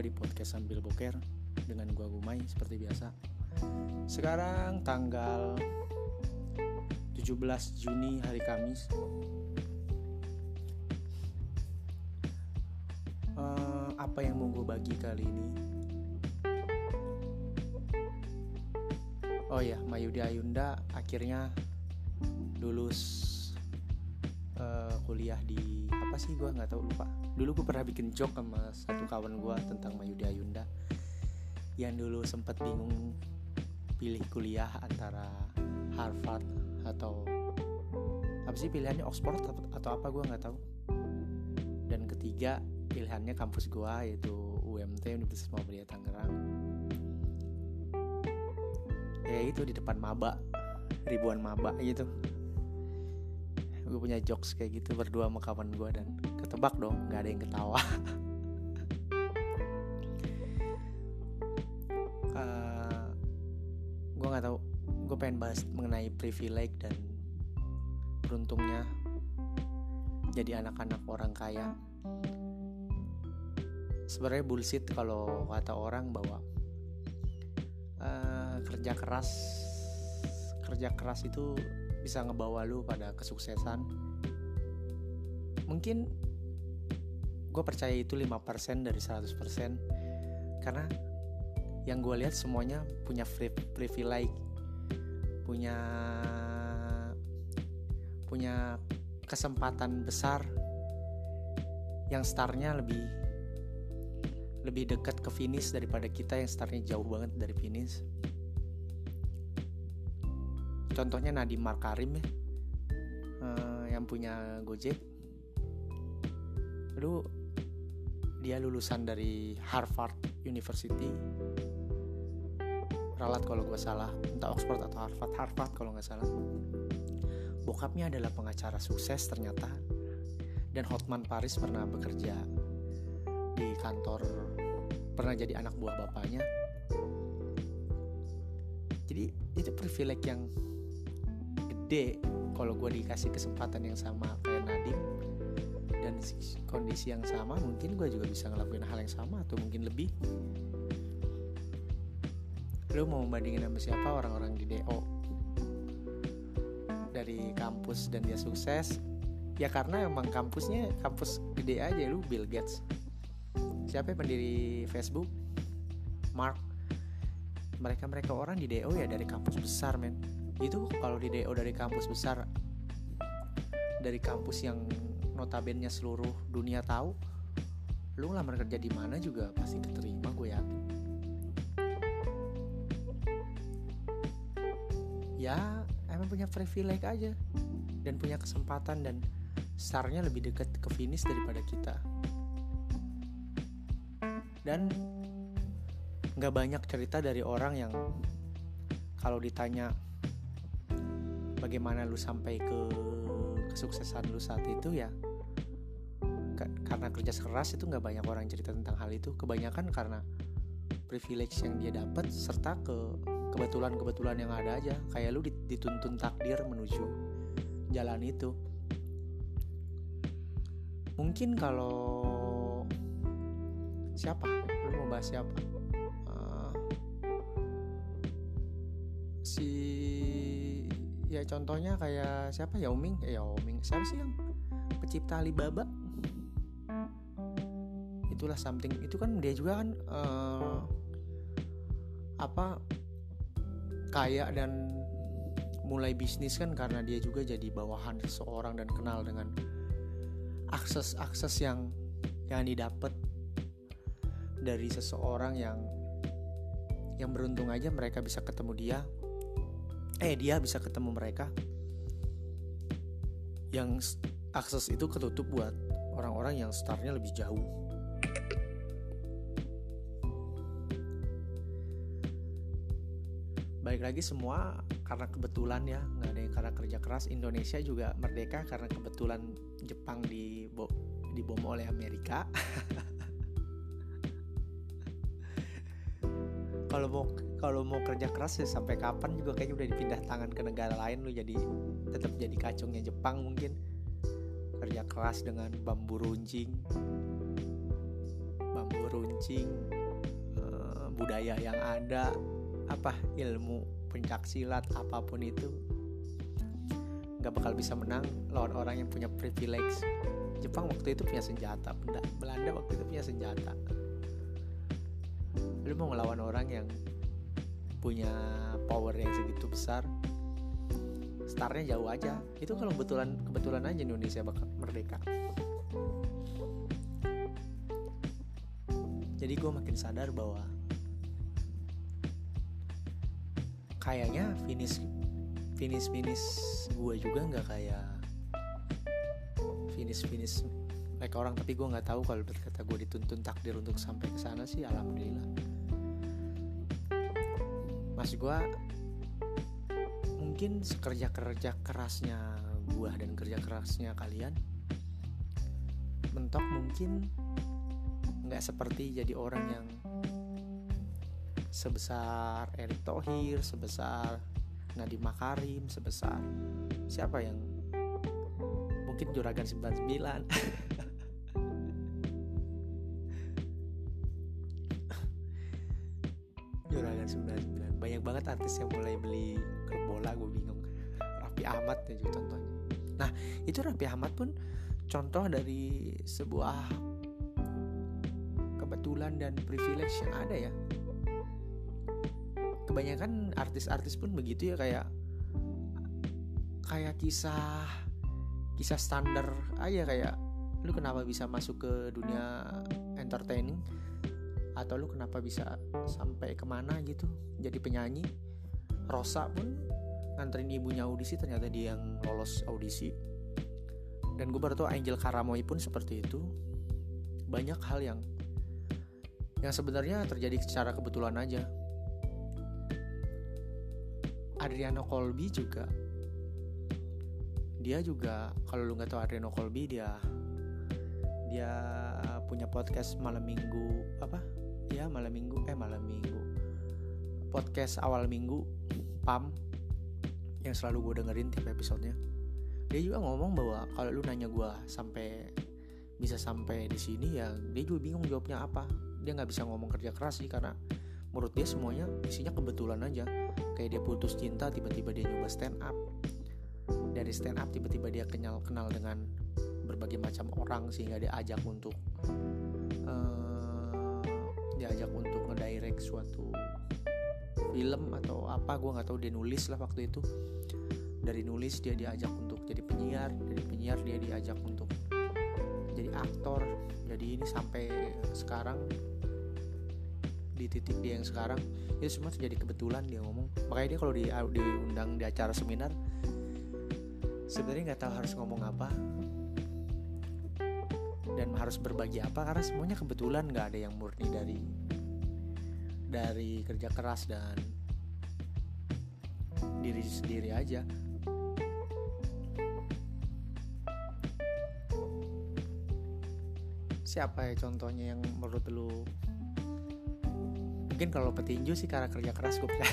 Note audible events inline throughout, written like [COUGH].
gue di podcast sambil boker dengan gue Gumai seperti biasa. Sekarang tanggal 17 Juni hari Kamis. Uh, apa yang mau gue bagi kali ini? Oh ya, Mayudi Ayunda akhirnya lulus uh, kuliah di apa sih? Gue nggak tahu lupa. Dulu gue pernah bikin joke sama satu kawan gue tentang Mayudi Ayunda yang dulu sempat bingung pilih kuliah antara Harvard atau apa sih pilihannya Oxford atau apa gue nggak tahu. Dan ketiga pilihannya kampus gue yaitu UMT Universitas Muhammadiyah Tangerang. Ya itu di depan maba ribuan maba gitu gue punya jokes kayak gitu berdua sama kawan gue dan ketebak dong nggak ada yang ketawa. [LAUGHS] Uh, gue nggak tahu gue pengen bahas mengenai privilege dan beruntungnya jadi anak-anak orang kaya. Sebenarnya bullshit kalau kata orang bahwa uh, kerja keras kerja keras itu bisa ngebawa lu pada kesuksesan. Mungkin gue percaya itu 5% dari 100% karena yang gue lihat semuanya punya privilege punya punya kesempatan besar yang startnya lebih lebih dekat ke finish daripada kita yang startnya jauh banget dari finish contohnya Nadiem Markarim ya. Uh, yang punya Gojek. Lu dia lulusan dari Harvard University. Ralat kalau gue salah. Entah Oxford atau Harvard. Harvard kalau nggak salah. Bokapnya adalah pengacara sukses ternyata. Dan Hotman Paris pernah bekerja di kantor pernah jadi anak buah bapaknya. Jadi itu privilege yang gede kalau gue dikasih kesempatan yang sama kayak Nadim dan kondisi yang sama mungkin gue juga bisa ngelakuin hal yang sama atau mungkin lebih. Lo mau membandingin sama siapa? Orang-orang di DO dari kampus dan dia sukses. Ya karena emang kampusnya kampus gede aja lu Bill Gates. Siapa yang pendiri Facebook? Mark. Mereka mereka orang di DO ya dari kampus besar men itu kalau di DO dari kampus besar dari kampus yang notabene seluruh dunia tahu lu ngelamar kerja di mana juga pasti keterima gue yakin. Ya emang punya privilege aja dan punya kesempatan dan startnya lebih dekat ke finish daripada kita. Dan nggak banyak cerita dari orang yang kalau ditanya bagaimana lu sampai ke kesuksesan lu saat itu ya karena kerja keras itu nggak banyak orang cerita tentang hal itu. Kebanyakan karena privilege yang dia dapat serta ke kebetulan-kebetulan yang ada aja. Kayak lu dituntun takdir menuju jalan itu. Mungkin kalau siapa? Lu mau bahas siapa? Uh, si ya contohnya kayak siapa? Ya Uming eh, ya Uming siapa sih yang pencipta Alibaba? Itulah something. Itu kan dia juga kan uh, apa kaya dan mulai bisnis kan karena dia juga jadi bawahan seseorang dan kenal dengan akses-akses yang yang didapat dari seseorang yang yang beruntung aja mereka bisa ketemu dia eh dia bisa ketemu mereka. Yang akses itu ketutup buat orang-orang yang startnya lebih jauh. Balik lagi semua karena kebetulan ya nggak ada yang karena kerja keras. Indonesia juga merdeka karena kebetulan Jepang di dibom oleh Amerika. [LAUGHS] Kalau mau kalau mau kerja keras ya sampai kapan juga kayaknya udah dipindah tangan ke negara lain lu jadi tetap jadi kacungnya Jepang mungkin. Kerja keras dengan bambu runcing. Bambu beruncing uh, budaya yang ada apa ilmu pencak silat apa pun itu nggak bakal bisa menang. Lawan orang yang punya privilege. Jepang waktu itu punya senjata Belanda waktu itu punya senjata. Lu mau ngelawan orang yang punya power yang segitu besar startnya jauh aja. Itu kalau kebetulan kebetulan aja Indonesia bakal merdeka. Jadi gue makin sadar bahwa kayaknya finish finish finish gue juga nggak kayak finish finish mereka orang. Tapi gue nggak tahu kalau berkata gue dituntun takdir untuk sampai ke sana sih alhamdulillah mas gue mungkin sekerja kerja kerasnya gue dan kerja kerasnya kalian mentok mungkin nggak seperti jadi orang yang sebesar Erick Thohir sebesar Nadiem Makarim sebesar siapa yang mungkin Juragan 99 [LAUGHS] 99 banyak banget artis yang mulai beli klub bola gue bingung. Raffi Ahmad ya contohnya. Nah itu Raffi Ahmad pun contoh dari sebuah kebetulan dan privilege yang ada ya. Kebanyakan artis-artis pun begitu ya kayak kayak kisah kisah standar aja kayak lu kenapa bisa masuk ke dunia entertaining atau lu kenapa bisa sampai ke mana gitu? Jadi penyanyi. Rosa pun nganterin ibunya audisi ternyata dia yang lolos audisi. Dan gue baru tau Angel Karamoy pun seperti itu. Banyak hal yang yang sebenarnya terjadi secara kebetulan aja. Adriano Colby juga dia juga kalau lu nggak tahu Adriano Colby dia dia punya podcast malam minggu apa ya malam minggu. Eh malam minggu. Podcast awal minggu pam yang selalu gue dengerin tiap episodenya. Dia juga ngomong bahwa kalau lu nanya gue sampai bisa sampai di sini ya dia juga bingung jawabnya apa. Dia nggak bisa ngomong kerja keras sih karena menurut dia semuanya isinya kebetulan aja. Kayak dia putus cinta tiba-tiba dia nyoba stand up dari stand up tiba-tiba dia kenal kenal dengan berbagai macam orang sehingga dia ajak untuk uh, diajak untuk ngedirect suatu film atau apa gue nggak tahu dia nulis lah waktu itu. Dari nulis dia diajak untuk jadi penyiar dari penyiar dia diajak untuk jadi aktor. Jadi ini sampai sekarang di titik dia yang sekarang itu semua terjadi kebetulan dia ngomong. Makanya dia kalau di diundang di acara seminar sebenarnya nggak tahu harus ngomong apa dan harus berbagi apa karena semuanya kebetulan nggak ada yang murni dari dari kerja keras dan diri sendiri aja. Siapa ya contohnya yang menurut lu? Mungkin kalau petinju sih karena kerja keras gue percaya.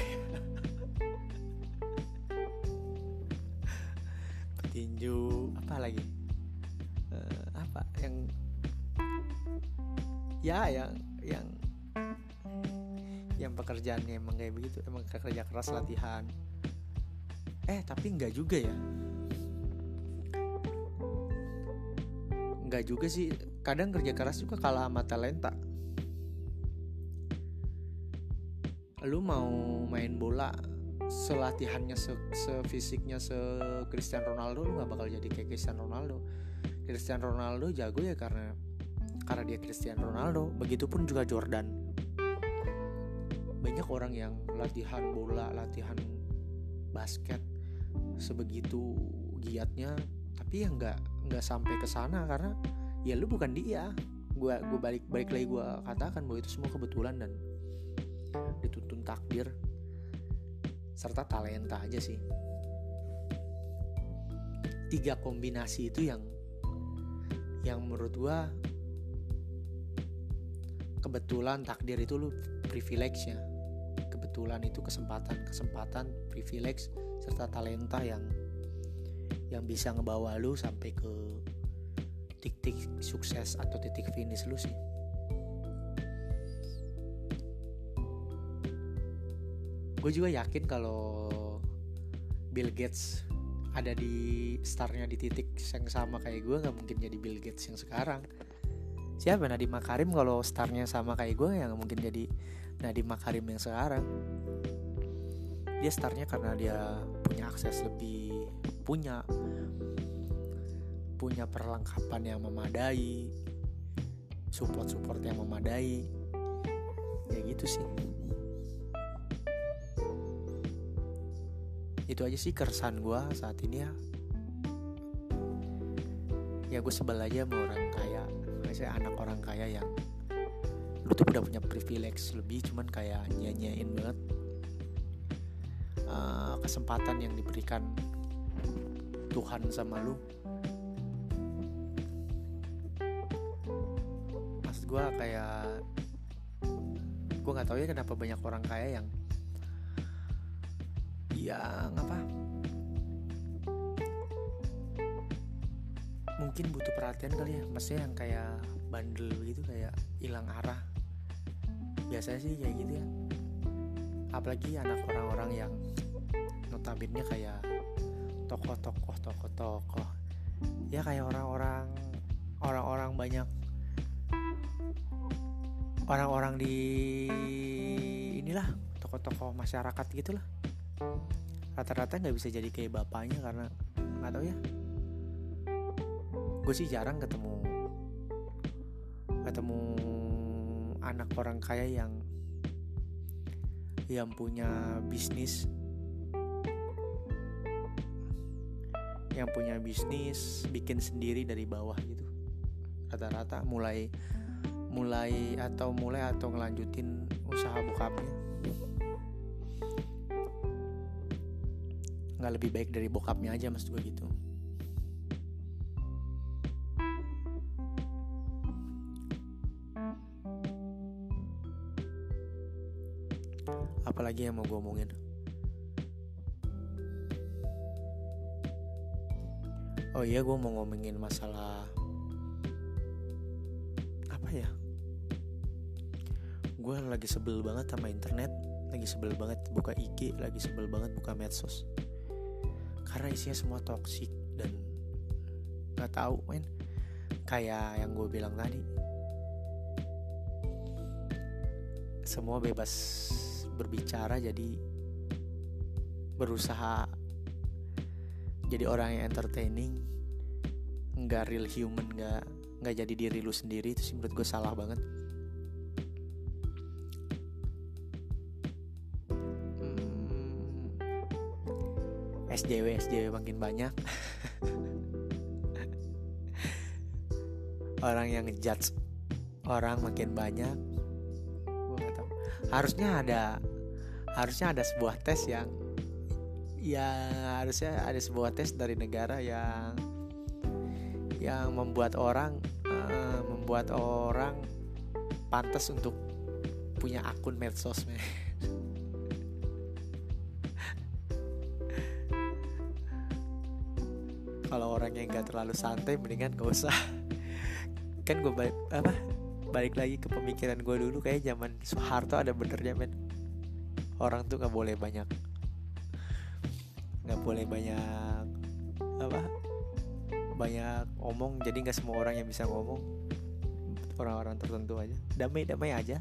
[LAUGHS] Petinju apa lagi yang ya yang yang yang pekerjaannya emang kayak begitu emang kerja keras latihan. Eh tapi nggak juga ya. Nggak juga sih. Kadang kerja keras juga kalah sama talenta. Lu mau main bola selatihannya se, sefisiknya se Cristiano Ronaldo lu nggak bakal jadi kayak Cristiano Ronaldo Cristiano Ronaldo jago ya karena karena dia Cristiano Ronaldo. Begitupun juga Jordan. Banyak orang yang latihan bola latihan basket sebegitu giatnya tapi ya nggak nggak sampai ke sana karena ya lu bukan dia. Gua gue balik balik lagi gue katakan bahwa itu semua kebetulan dan dituntun takdir serta talenta aja sih. Tiga kombinasi itu yang yang menurut gue kebetulan takdir itu lu privilege ya. Kebetulan itu kesempatan kesempatan privilege serta talenta yang yang bisa ngebawa lu sampai ke titik sukses atau titik finish lu sih. Gue juga yakin kalau Bill Gates ada di startnya di titik yang sama kayak gue nggak mungkin jadi Bill Gates yang sekarang. Siapa? Nadiem Makarim. Kalau startnya sama kayak gue yang mungkin jadi Nadiem Makarim yang sekarang. Dia startnya karena dia punya akses lebih punya punya perlengkapan yang memadai support support yang memadai. Ya gitu sih itu aja sih keresahan gue saat ini ya. Ya gue sebel aja sama orang kaya. Misalnya anak orang kaya yang lu tuh udah punya privilege lebih cuman kayak nyanyain banget uh, kesempatan yang diberikan Tuhan sama lu. Maksud gue kayak gue nggak tahu ya kenapa banyak orang kaya yang yang apa mungkin butuh perhatian kali ya maksudnya yang kayak bandel gitu kayak hilang arah. Biasanya sih kayak gitu ya. Apalagi anak orang-orang yang notabene kayak tokoh-tokoh tokoh-tokoh. Ya kayak orang-orang orang-orang banyak. Orang-orang di inilah tokoh-tokoh masyarakat gitulah rata-rata nggak bisa jadi kayak bapaknya karena nggak tahu ya. Gue sih jarang ketemu ketemu anak orang kaya yang yang punya bisnis. Yang punya bisnis bikin sendiri dari bawah gitu. Rata-rata mulai mulai atau mulai atau ngelanjutin usaha bokapnya nggak lebih baik dari bokapnya aja mas gue gitu. Apalagi yang mau gue omongin? Oh iya gue mau ngomongin masalah apa ya? Gue lagi sebel banget sama internet lagi sebel banget buka IG lagi sebel banget buka medsos karena isinya semua toksik dan nggak tahu men. Kayak yang gue bilang tadi. Semua bebas berbicara jadi berusaha jadi orang yang entertaining. Nggak real human nggak nggak jadi diri lu sendiri itu sih menurut gue salah banget SJW SJW makin banyak. Orang yang ngejudge orang makin banyak. Harusnya ada harusnya ada sebuah tes yang ya harusnya ada sebuah tes dari negara yang yang membuat orang uh, membuat orang pantas untuk punya akun medsos kalau orangnya nggak terlalu santai mendingan gak usah. Kan gue balik apa balik lagi ke pemikiran gue dulu kayak zaman Soeharto ada benernya men. Orang tuh nggak boleh banyak nggak boleh banyak apa banyak omong. Jadi nggak semua orang yang bisa ngomong. Orang-orang tertentu aja. Damai damai aja.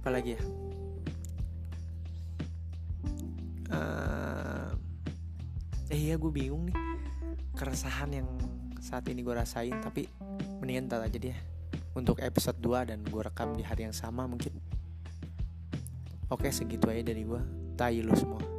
Apalagi ya iya gue bingung nih. Keresahan yang saat ini gue rasain tapi mendingan ntar aja deh untuk episode 2 dan gue rekam di hari yang sama mungkin. Oke segitu aja dari gue tayi lu semua